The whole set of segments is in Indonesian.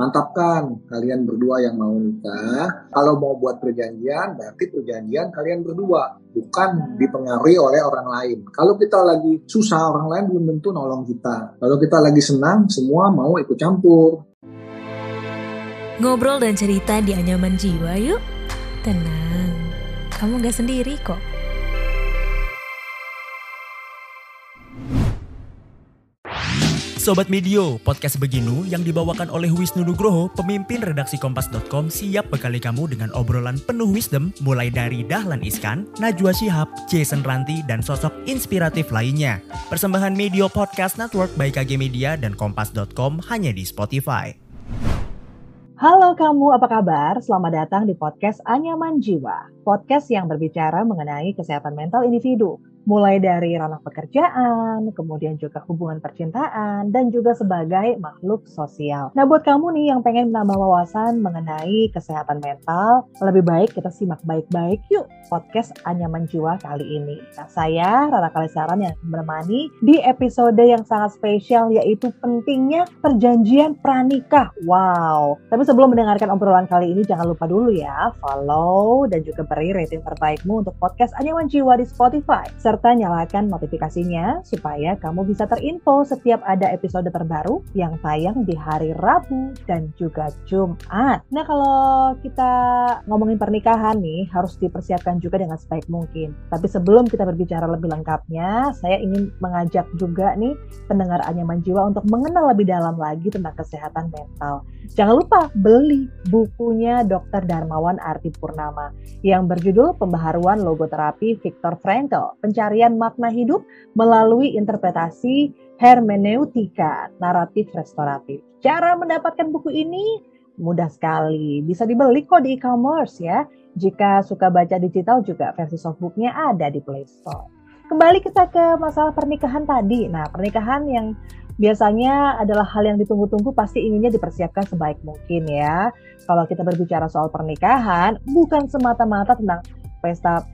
mantapkan kalian berdua yang mau nikah. Kalau mau buat perjanjian, berarti perjanjian kalian berdua, bukan dipengaruhi oleh orang lain. Kalau kita lagi susah, orang lain belum tentu nolong kita. Kalau kita lagi senang, semua mau ikut campur. Ngobrol dan cerita di anyaman jiwa yuk. Tenang, kamu gak sendiri kok. Sobat Medio, podcast Beginu yang dibawakan oleh Wisnu Nugroho, pemimpin redaksi Kompas.com siap bekali kamu dengan obrolan penuh wisdom mulai dari Dahlan Iskan, Najwa Shihab, Jason Ranti, dan sosok inspiratif lainnya. Persembahan Medio Podcast Network by KG Media dan Kompas.com hanya di Spotify. Halo kamu, apa kabar? Selamat datang di podcast Anyaman Jiwa. Podcast yang berbicara mengenai kesehatan mental individu mulai dari ranah pekerjaan, kemudian juga hubungan percintaan, dan juga sebagai makhluk sosial. Nah, buat kamu nih yang pengen menambah wawasan mengenai kesehatan mental, lebih baik kita simak baik-baik yuk podcast Anyaman Jiwa kali ini. Nah, saya Rara Kalisaran yang menemani di episode yang sangat spesial yaitu pentingnya perjanjian pranikah. Wow. Tapi sebelum mendengarkan obrolan kali ini jangan lupa dulu ya follow dan juga beri rating terbaikmu untuk podcast Anyaman Jiwa di Spotify serta nyalakan notifikasinya supaya kamu bisa terinfo setiap ada episode terbaru yang tayang di hari Rabu dan juga Jumat. Nah kalau kita ngomongin pernikahan nih harus dipersiapkan juga dengan sebaik mungkin. Tapi sebelum kita berbicara lebih lengkapnya, saya ingin mengajak juga nih pendengar Anyaman Jiwa untuk mengenal lebih dalam lagi tentang kesehatan mental. Jangan lupa beli bukunya Dr. Darmawan Arti Purnama yang berjudul Pembaharuan Logoterapi Viktor Frankl, pencarian makna hidup melalui interpretasi hermeneutika naratif restoratif. Cara mendapatkan buku ini mudah sekali, bisa dibeli kok di e-commerce ya. Jika suka baca digital juga versi softbooknya ada di Play Store. Kembali kita ke masalah pernikahan tadi. Nah, pernikahan yang biasanya adalah hal yang ditunggu-tunggu pasti inginnya dipersiapkan sebaik mungkin ya. Kalau kita berbicara soal pernikahan, bukan semata-mata tentang pesta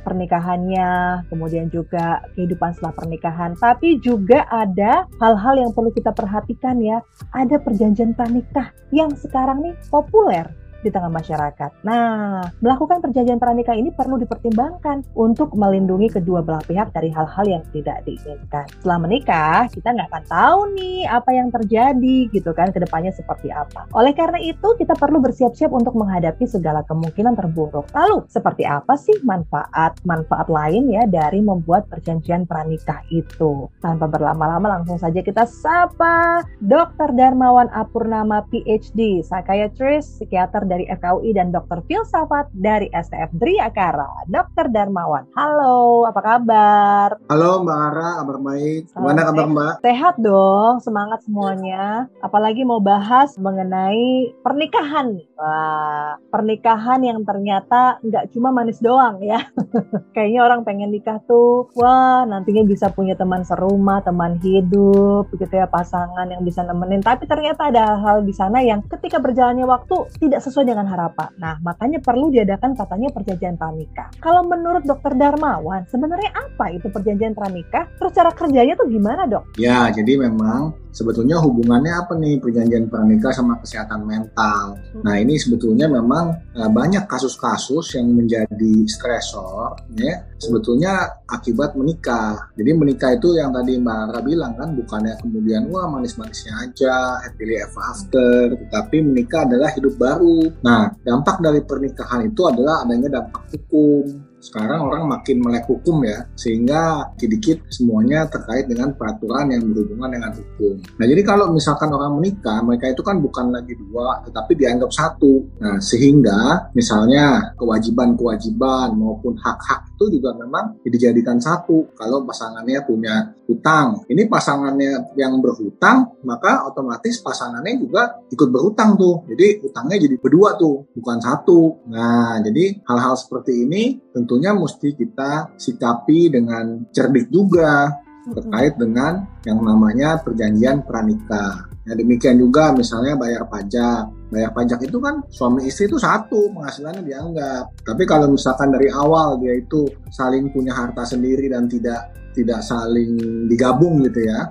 pernikahannya, kemudian juga kehidupan setelah pernikahan, tapi juga ada hal-hal yang perlu kita perhatikan ya. Ada perjanjian pranikah yang sekarang nih populer di tengah masyarakat. Nah, melakukan perjanjian pernikah ini perlu dipertimbangkan untuk melindungi kedua belah pihak dari hal-hal yang tidak diinginkan. Setelah menikah, kita nggak akan tahu nih apa yang terjadi gitu kan ke depannya seperti apa. Oleh karena itu, kita perlu bersiap-siap untuk menghadapi segala kemungkinan terburuk. Lalu, seperti apa sih manfaat-manfaat lain ya dari membuat perjanjian pranikah itu? Tanpa berlama-lama, langsung saja kita sapa Dr. Darmawan Apurnama PhD, psychiatrist, psikiater dari FKUI dan Dr. Filsafat dari STF Driakara, Dr. Darmawan. Halo, apa kabar? Halo Mbak Ara, kabar baik. Gimana kabar Mbak? Sehat dong, semangat semuanya. Apalagi mau bahas mengenai pernikahan. Wah, pernikahan yang ternyata nggak cuma manis doang ya. Kayaknya orang pengen nikah tuh, wah nantinya bisa punya teman serumah, teman hidup, gitu ya, pasangan yang bisa nemenin. Tapi ternyata ada hal-hal di sana yang ketika berjalannya waktu tidak sesuai sesuai dengan harapan. Nah, makanya perlu diadakan katanya perjanjian pranikah. Kalau menurut dokter Darmawan, sebenarnya apa itu perjanjian pranikah? Terus cara kerjanya tuh gimana dok? Ya, jadi memang sebetulnya hubungannya apa nih perjanjian pranikah sama kesehatan mental. Hmm. Nah, ini sebetulnya memang uh, banyak kasus-kasus yang menjadi stresor ya, sebetulnya akibat menikah. Jadi menikah itu yang tadi Mbak Ara bilang kan bukannya kemudian wah manis-manisnya aja, happily ever after, tetapi menikah adalah hidup baru Nah, dampak dari pernikahan itu adalah adanya dampak hukum sekarang orang makin melek hukum ya sehingga dikit-dikit semuanya terkait dengan peraturan yang berhubungan dengan hukum. Nah jadi kalau misalkan orang menikah mereka itu kan bukan lagi dua tetapi dianggap satu. Nah sehingga misalnya kewajiban-kewajiban maupun hak-hak itu juga memang dijadikan satu kalau pasangannya punya hutang. Ini pasangannya yang berhutang maka otomatis pasangannya juga ikut berhutang tuh. Jadi hutangnya jadi berdua tuh bukan satu. Nah jadi hal-hal seperti ini tentu tentunya mesti kita sikapi dengan cerdik juga terkait dengan yang namanya perjanjian pranikah. Ya, demikian juga misalnya bayar pajak. Bayar pajak itu kan suami istri itu satu penghasilannya dianggap. Tapi kalau misalkan dari awal dia itu saling punya harta sendiri dan tidak tidak saling digabung gitu ya.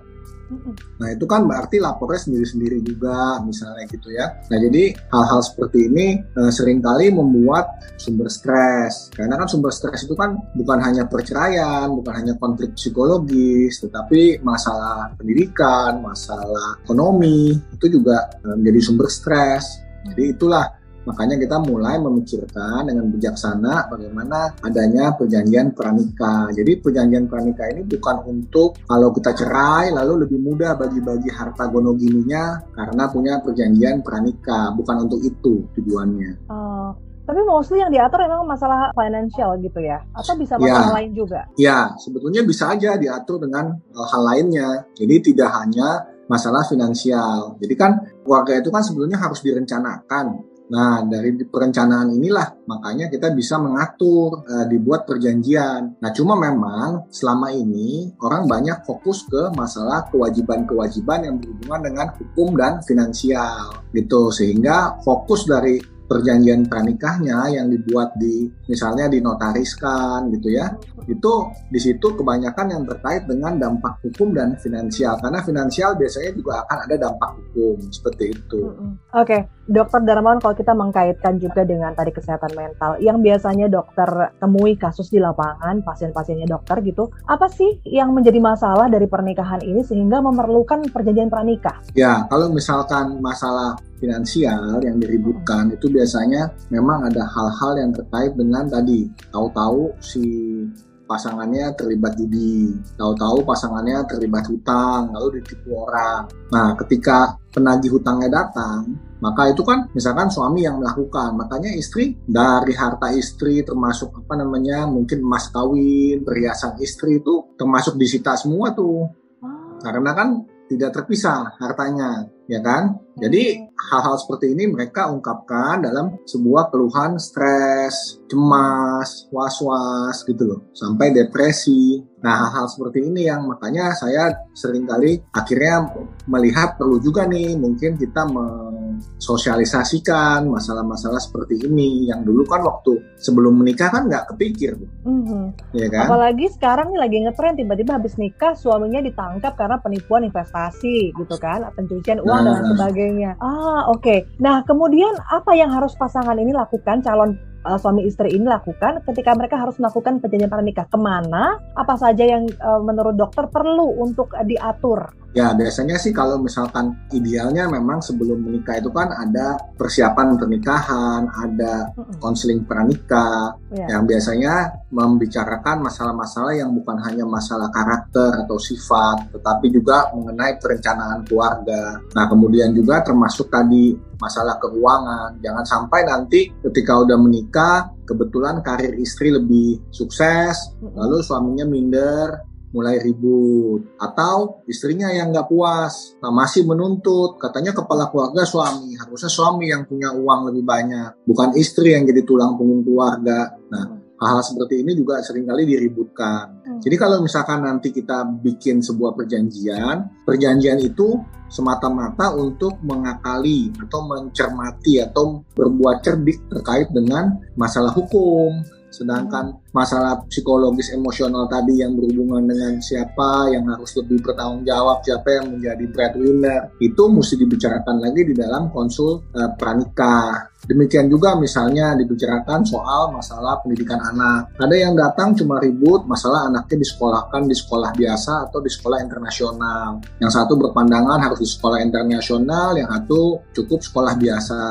Nah itu kan berarti lapornya sendiri-sendiri juga misalnya gitu ya. Nah jadi hal-hal seperti ini eh, sering kali membuat sumber stres. Karena kan sumber stres itu kan bukan hanya perceraian, bukan hanya konflik psikologis, tetapi masalah pendidikan, masalah ekonomi itu juga eh, menjadi sumber stres. Jadi itulah Makanya kita mulai memikirkan dengan bijaksana bagaimana adanya perjanjian pranikah. Jadi perjanjian pranikah ini bukan untuk kalau kita cerai lalu lebih mudah bagi-bagi harta gonogininya karena punya perjanjian pranikah. Bukan untuk itu tujuannya. Oh. Tapi mostly yang diatur memang masalah financial gitu ya? Atau bisa masalah ya. lain juga? Ya, sebetulnya bisa aja diatur dengan hal lainnya. Jadi tidak hanya masalah finansial. Jadi kan keluarga itu kan sebetulnya harus direncanakan Nah, dari perencanaan inilah makanya kita bisa mengatur, uh, dibuat perjanjian. Nah, cuma memang selama ini orang banyak fokus ke masalah kewajiban-kewajiban yang berhubungan dengan hukum dan finansial gitu. Sehingga fokus dari perjanjian pranikahnya yang dibuat di misalnya dinotariskan gitu ya itu di situ kebanyakan yang terkait dengan dampak hukum dan finansial karena finansial biasanya juga akan ada dampak hukum seperti itu. Oke, okay. Dokter Darmawan kalau kita mengkaitkan juga dengan tadi kesehatan mental yang biasanya dokter temui kasus di lapangan pasien-pasiennya dokter gitu, apa sih yang menjadi masalah dari pernikahan ini sehingga memerlukan perjanjian pranikah? Ya, kalau misalkan masalah finansial yang diributkan itu biasanya memang ada hal-hal yang terkait dengan tadi tahu-tahu si pasangannya terlibat judi, tahu-tahu pasangannya terlibat hutang, lalu ditipu orang. Nah, ketika penagih hutangnya datang, maka itu kan misalkan suami yang melakukan, makanya istri dari harta istri termasuk apa namanya mungkin emas kawin, perhiasan istri itu termasuk disita semua tuh. Ah. Karena kan tidak terpisah hartanya, ya kan? Jadi hal-hal seperti ini mereka ungkapkan dalam sebuah keluhan stres, cemas, was-was gitu loh, sampai depresi. Nah hal-hal seperti ini yang makanya saya sering kali akhirnya melihat perlu juga nih mungkin kita mensosialisasikan masalah-masalah seperti ini yang dulu kan waktu sebelum menikah kan nggak kepikir, mm-hmm. ya kan? Apalagi sekarang nih lagi ngetren tiba-tiba habis nikah suaminya ditangkap karena penipuan investasi gitu kan, pencucian uang nah, dan sebagainya sebagainya. Ah, oke. Okay. Nah, kemudian apa yang harus pasangan ini lakukan, calon uh, suami istri ini lakukan ketika mereka harus melakukan perjanjian pernikah? Ke mana? Apa saja yang uh, menurut dokter perlu untuk uh, diatur? Ya biasanya sih kalau misalkan idealnya memang sebelum menikah itu kan ada persiapan pernikahan, ada konseling pranikah yeah. yang biasanya membicarakan masalah-masalah yang bukan hanya masalah karakter atau sifat, tetapi juga mengenai perencanaan keluarga. Nah kemudian juga termasuk tadi masalah keuangan. Jangan sampai nanti ketika udah menikah kebetulan karir istri lebih sukses, lalu suaminya minder, mulai ribut atau istrinya yang nggak puas nah, masih menuntut katanya kepala keluarga suami harusnya suami yang punya uang lebih banyak bukan istri yang jadi tulang punggung keluarga nah hal-hal seperti ini juga sering kali diributkan hmm. jadi kalau misalkan nanti kita bikin sebuah perjanjian perjanjian itu semata-mata untuk mengakali atau mencermati atau berbuat cerdik terkait dengan masalah hukum Sedangkan masalah psikologis emosional tadi yang berhubungan dengan siapa yang harus lebih bertanggung jawab, siapa yang menjadi breadwinner, itu mesti dibicarakan lagi di dalam konsul uh, pranikah. Demikian juga misalnya dibicarakan soal masalah pendidikan anak. Ada yang datang cuma ribut masalah anaknya disekolahkan di sekolah biasa atau di sekolah internasional. Yang satu berpandangan harus di sekolah internasional, yang satu cukup sekolah biasa.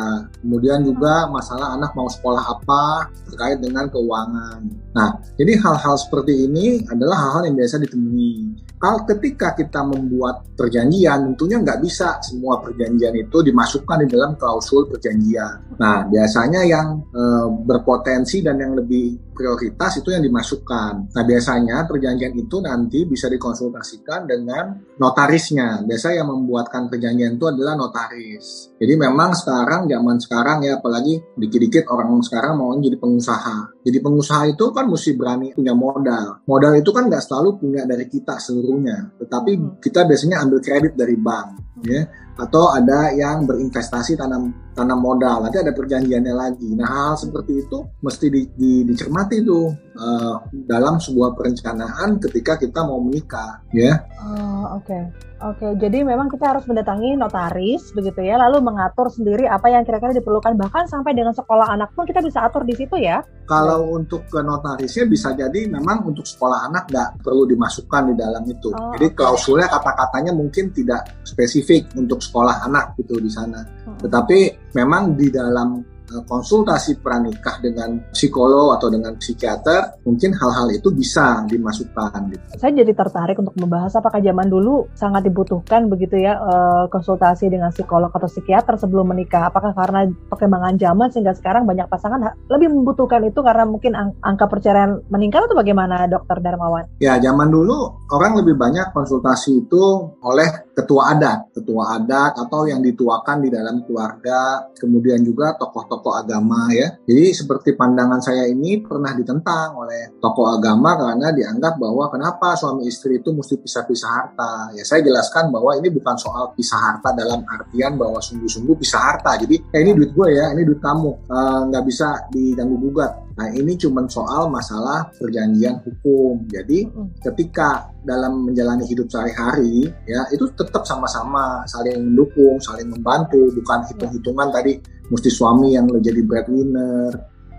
Kemudian juga masalah anak mau sekolah apa terkait dengan keuangan. Nah, jadi hal-hal seperti ini adalah hal-hal yang biasa ditemui. Kalau ketika kita membuat perjanjian, tentunya nggak bisa semua perjanjian itu dimasukkan di dalam klausul perjanjian. Nah, biasanya yang e, berpotensi dan yang lebih prioritas itu yang dimasukkan. Nah, biasanya perjanjian itu nanti bisa dikonsultasikan dengan notarisnya. Biasa yang membuatkan perjanjian itu adalah notaris. Jadi memang sekarang, zaman sekarang ya, apalagi dikit-dikit orang sekarang mau jadi pengusaha. Jadi pengusaha itu kan mesti berani punya modal. Modal itu kan nggak selalu punya dari kita seluruhnya, tetapi hmm. kita biasanya ambil kredit dari bank, ya atau ada yang berinvestasi tanam tanam modal nanti ada perjanjiannya lagi nah hal, -hal seperti itu mesti di, di, dicermati tuh uh, dalam sebuah perencanaan ketika kita mau menikah ya oh, oke okay. Oke, jadi memang kita harus mendatangi notaris begitu ya, lalu mengatur sendiri apa yang kira-kira diperlukan bahkan sampai dengan sekolah anak pun kita bisa atur di situ ya. Kalau untuk ke notarisnya bisa jadi memang untuk sekolah anak nggak perlu dimasukkan di dalam itu. Oh, jadi klausulnya kata-katanya mungkin tidak spesifik untuk sekolah anak gitu di sana. Hmm. Tetapi memang di dalam konsultasi pranikah dengan psikolog atau dengan psikiater mungkin hal-hal itu bisa dimasukkan gitu. Saya jadi tertarik untuk membahas apakah zaman dulu sangat dibutuhkan begitu ya eh, konsultasi dengan psikolog atau psikiater sebelum menikah. Apakah karena perkembangan zaman sehingga sekarang banyak pasangan lebih membutuhkan itu karena mungkin ang- angka perceraian meningkat atau bagaimana Dokter Darmawan? Ya, zaman dulu orang lebih banyak konsultasi itu oleh ketua adat, ketua adat atau yang dituakan di dalam keluarga, kemudian juga tokoh-tokoh agama ya. Jadi seperti pandangan saya ini pernah ditentang oleh tokoh agama karena dianggap bahwa kenapa suami istri itu mesti pisah-pisah harta. Ya saya jelaskan bahwa ini bukan soal pisah harta dalam artian bahwa sungguh-sungguh pisah harta. Jadi eh, ini duit gue ya, ini duit kamu, Eh, nggak bisa diganggu gugat. Nah ini cuma soal masalah perjanjian hukum. Jadi ketika dalam menjalani hidup sehari-hari ya itu tetap sama-sama saling mendukung, saling membantu, bukan hitung-hitungan tadi mesti suami yang jadi breadwinner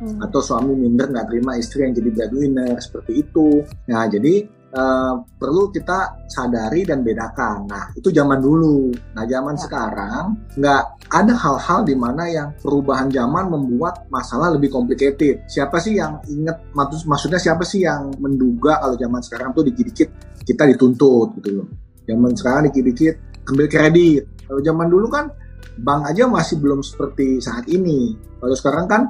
Hmm. atau suami minder nggak terima istri yang jadi breadwinner seperti itu. Nah jadi eh, perlu kita sadari dan bedakan. Nah itu zaman dulu. Nah zaman Ya. sekarang nggak ada hal-hal di mana yang perubahan zaman membuat masalah lebih complicated. Siapa sih yang inget maksud maksudnya siapa sih yang menduga kalau zaman sekarang tuh dikit-dikit kita dituntut gitu loh. Zaman sekarang dikit-dikit ambil kredit. Kalau zaman dulu kan bank aja masih belum seperti saat ini. Kalau sekarang kan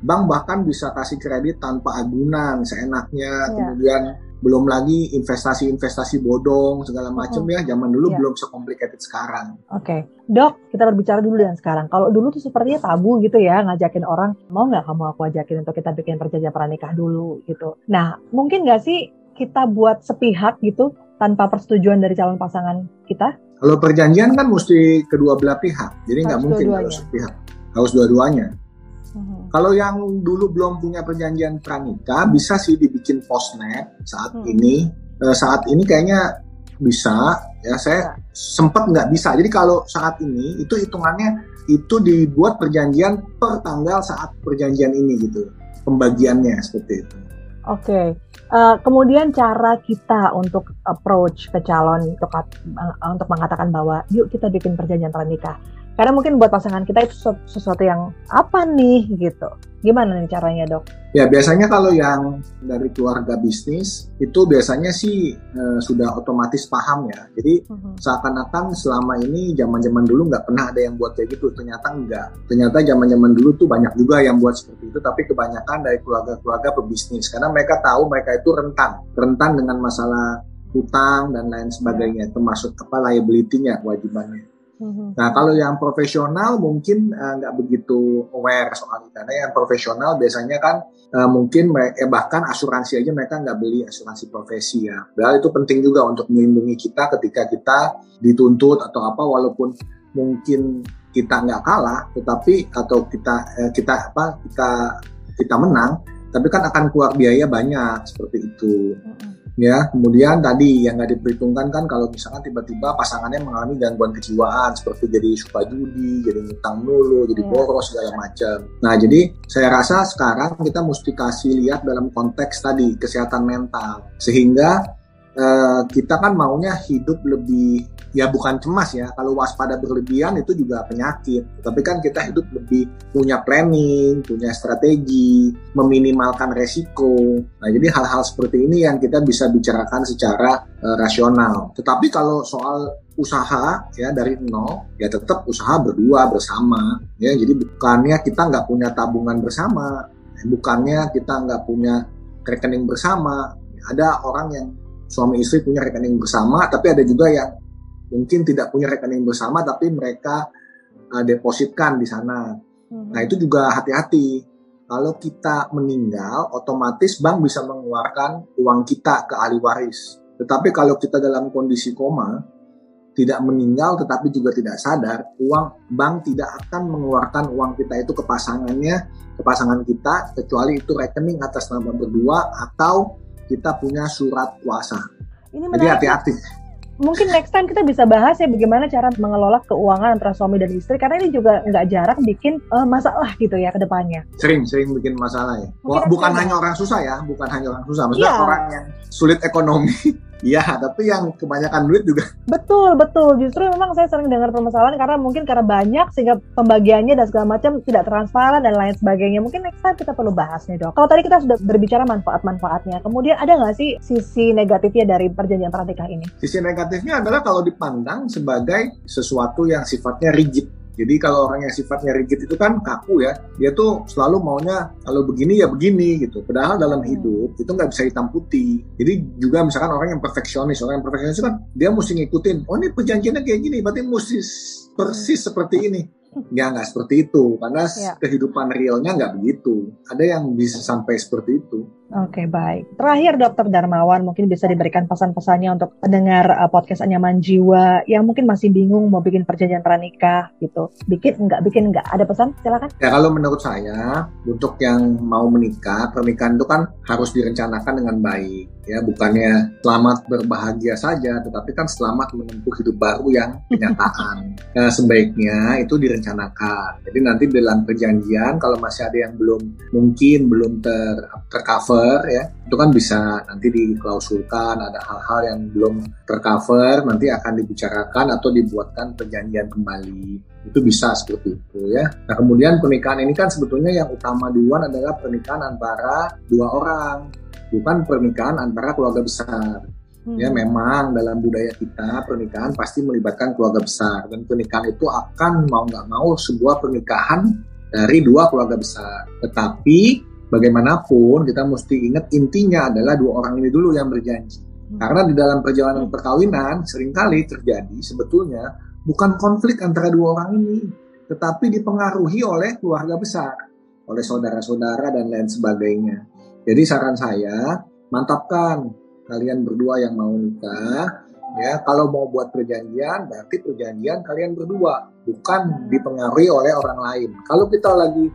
bank bahkan bisa kasih kredit tanpa agunan seenaknya. Iya. Kemudian belum lagi investasi-investasi bodong segala macam ya. Zaman dulu Iya. belum secomplicated sekarang. Oke, dok, kita berbicara dulu yang sekarang. Kalau dulu tuh sepertinya tabu gitu ya, ngajakin orang, mau nggak kamu aku ajakin untuk kita bikin perjanjian pranikah dulu gitu. Nah, mungkin nggak sih kita buat sepihak gitu, tanpa persetujuan dari calon pasangan kita? Kalau perjanjian kan mesti kedua belah pihak, jadi nggak mungkin dua-duanya. kalau sepihak, harus dua-duanya. Mhm. Kalau yang dulu belum punya perjanjian pranikah, bisa sih dibikin postnet saat Hmm. ini. Eh, saat ini kayaknya bisa, ya saya sempat nggak bisa. Jadi kalau saat ini itu hitungannya itu dibuat perjanjian per tanggal saat perjanjian ini gitu, pembagiannya seperti itu. Oke, Eh, kemudian cara kita untuk approach ke calon untuk eh, untuk mengatakan bahwa yuk kita bikin perjanjian pranikah. Karena mungkin buat pasangan kita itu sesu- sesuatu yang apa nih gitu. Gimana nih caranya dok? Ya biasanya kalau yang dari keluarga bisnis itu biasanya sih eh, sudah otomatis paham ya. Jadi seakan-akan selama ini zaman-zaman dulu nggak pernah ada yang buat kayak gitu. Ternyata enggak. Ternyata zaman-zaman dulu tuh banyak juga yang buat seperti itu. Tapi kebanyakan dari keluarga-keluarga pebisnis karena mereka tahu mereka itu rentan, rentan dengan masalah hutang dan lain sebagainya, termasuk apa liability-nya, kewajibannya. Nah, kalau yang profesional mungkin eh, nggak begitu aware soal itu. Karena yang profesional biasanya kan eh, mungkin eh, bahkan asuransi aja mereka nggak beli asuransi profesi ya. Padahal itu penting juga untuk melindungi kita ketika kita dituntut atau apa, walaupun mungkin kita nggak kalah, tetapi atau kita eh, kita apa kita kita menang, tapi kan akan keluar biaya banyak seperti itu ya kemudian tadi yang nggak diperhitungkan kan kalau misalkan tiba-tiba pasangannya mengalami gangguan kejiwaan seperti jadi suka judi jadi ngutang dulu jadi Iya. boros segala macam nah jadi saya rasa sekarang kita mesti kasih lihat dalam konteks tadi kesehatan mental sehingga eh, kita kan maunya hidup lebih ya bukan cemas ya kalau waspada berlebihan itu juga penyakit. Tapi kan kita hidup lebih punya planning punya strategi meminimalkan resiko. Nah jadi hal-hal seperti ini yang kita bisa bicarakan secara eh, rasional. Tetapi kalau soal usaha ya dari nol ya tetap usaha berdua bersama. Ya jadi bukannya kita nggak punya tabungan bersama. Bukannya kita nggak punya rekening bersama. Ada orang yang suami istri punya rekening bersama tapi ada juga yang mungkin tidak punya rekening bersama tapi mereka uh, depositkan di sana. Nah itu juga hati-hati. Kalau kita meninggal, otomatis bank bisa mengeluarkan uang kita ke ahli waris. Tetapi kalau kita dalam kondisi koma, tidak meninggal tetapi juga tidak sadar, uang bank tidak akan mengeluarkan uang kita itu ke pasangannya, ke pasangan kita, kecuali itu rekening atas nama berdua atau kita punya surat kuasa. Ini Jadi menarik. hati-hati. mungkin next time kita bisa bahas ya bagaimana cara mengelola keuangan antara suami dan istri karena ini juga nggak jarang bikin uh, masalah gitu ya ke depannya. Sering, sering bikin masalah ya. Mungkin bukan hanya orang susah ya, bukan hanya orang susah, maksudnya yeah. orang yang sulit ekonomi Iya, tapi yang kebanyakan duit juga. Betul, betul. Justru memang saya sering dengar permasalahan karena mungkin karena banyak sehingga pembagiannya dan segala macam tidak transparan dan lain sebagainya. Mungkin next time kita perlu bahas nih dok. Kalau tadi kita sudah berbicara manfaat-manfaatnya, kemudian ada nggak sih sisi negatifnya dari perjanjian pernikah ini? Sisi negatifnya adalah kalau dipandang sebagai sesuatu yang sifatnya rigid jadi kalau orang yang sifatnya rigid itu kan kaku ya, dia tuh selalu maunya kalau begini ya begini gitu. Padahal dalam hmm. hidup itu nggak bisa hitam putih. Jadi juga misalkan orang yang perfeksionis, orang yang perfeksionis kan dia mesti ngikutin. Oh ini perjanjiannya kayak gini, berarti mesti persis seperti ini. Ya nggak seperti itu, karena ya. kehidupan realnya nggak begitu. Ada yang bisa sampai seperti itu. Oke, okay, baik. Terakhir Dokter Darmawan mungkin bisa diberikan pesan-pesannya untuk pendengar uh, podcast Anyaman Jiwa yang mungkin masih bingung mau bikin perjanjian pranikah gitu. Bikin enggak, bikin enggak. Ada pesan? Silakan. Ya kalau menurut saya untuk yang mau menikah, pernikahan itu kan harus direncanakan dengan baik ya, bukannya selamat berbahagia saja, tetapi kan selamat menempuh hidup baru yang kenyataan. nah, sebaiknya itu direncanakan. Jadi nanti dalam perjanjian kalau masih ada yang belum mungkin belum ter tercover tercover ya. Itu kan bisa nanti diklausulkan ada hal-hal yang belum tercover nanti akan dibicarakan atau dibuatkan perjanjian kembali. Itu bisa seperti itu ya. Nah kemudian pernikahan ini kan sebetulnya yang utama duluan adalah pernikahan antara dua orang bukan pernikahan antara keluarga besar. Hmm. Ya memang dalam budaya kita pernikahan pasti melibatkan keluarga besar. Dan pernikahan itu akan mau nggak mau sebuah pernikahan dari dua keluarga besar. Tetapi bagaimanapun kita mesti ingat intinya adalah dua orang ini dulu yang berjanji. Hmm. Karena di dalam perjalanan perkawinan sering kali terjadi sebetulnya bukan konflik antara dua orang ini, tetapi dipengaruhi oleh keluarga besar, oleh saudara-saudara dan lain sebagainya. Jadi saran saya, mantapkan kalian berdua yang mau nikah, ya kalau mau buat perjanjian berarti perjanjian kalian berdua, bukan dipengaruhi oleh orang lain. Kalau kita lagi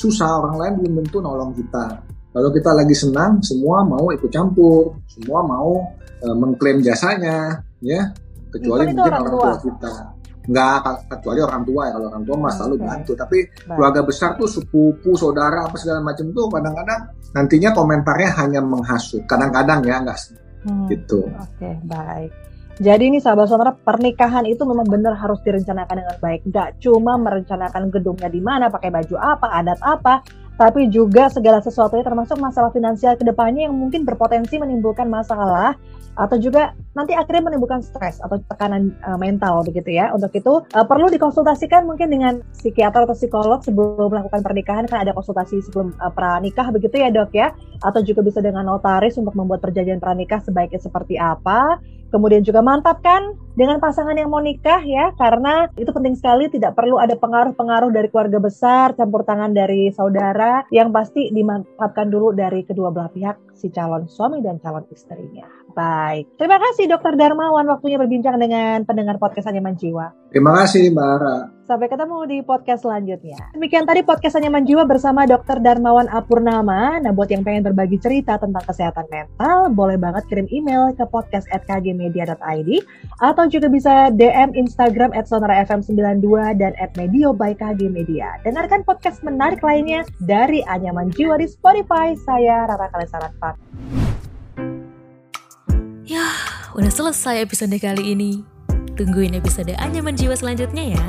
susah orang lain belum tentu nolong kita kalau kita lagi senang semua mau ikut campur semua mau uh, mengklaim jasanya ya kecuali Bukan mungkin orang, orang tua. tua kita nggak kecuali orang tua ya kalau orang tua mas selalu okay. bantu tapi Baik. keluarga besar tuh sepupu saudara apa segala macam tuh kadang-kadang nantinya komentarnya hanya menghasut kadang-kadang ya nggak hmm. gitu oke okay, baik jadi ini sahabat saudara pernikahan itu memang benar harus direncanakan dengan baik. Gak cuma merencanakan gedungnya di mana, pakai baju apa, adat apa, tapi juga segala sesuatunya termasuk masalah finansial ke depannya yang mungkin berpotensi menimbulkan masalah atau juga nanti akhirnya menimbulkan stres atau tekanan uh, mental begitu ya. Untuk itu uh, perlu dikonsultasikan mungkin dengan psikiater atau psikolog sebelum melakukan pernikahan kan ada konsultasi sebelum uh, pranikah begitu ya dok ya. Atau juga bisa dengan notaris untuk membuat perjanjian pranikah sebaiknya seperti apa. Kemudian juga mantapkan dengan pasangan yang mau nikah ya, karena itu penting sekali tidak perlu ada pengaruh-pengaruh dari keluarga besar, campur tangan dari saudara, yang pasti dimantapkan dulu dari kedua belah pihak si calon suami dan calon istrinya. Baik. Terima kasih Dokter Darmawan waktunya berbincang dengan pendengar podcast Anyaman Jiwa. Terima kasih Mbak Ara. Sampai ketemu di podcast selanjutnya. Demikian tadi podcast Anyaman Jiwa bersama Dokter Darmawan Apurnama. Nah buat yang pengen berbagi cerita tentang kesehatan mental, boleh banget kirim email ke podcast@kgmedia.id atau juga bisa DM Instagram at sonarafm92 dan at medio by KG Media. Dengarkan podcast menarik lainnya dari Anyaman Jiwa di Spotify. Saya Rara Kalesaran Ya, udah selesai episode kali ini. Tungguin episode Anyaman Jiwa selanjutnya ya.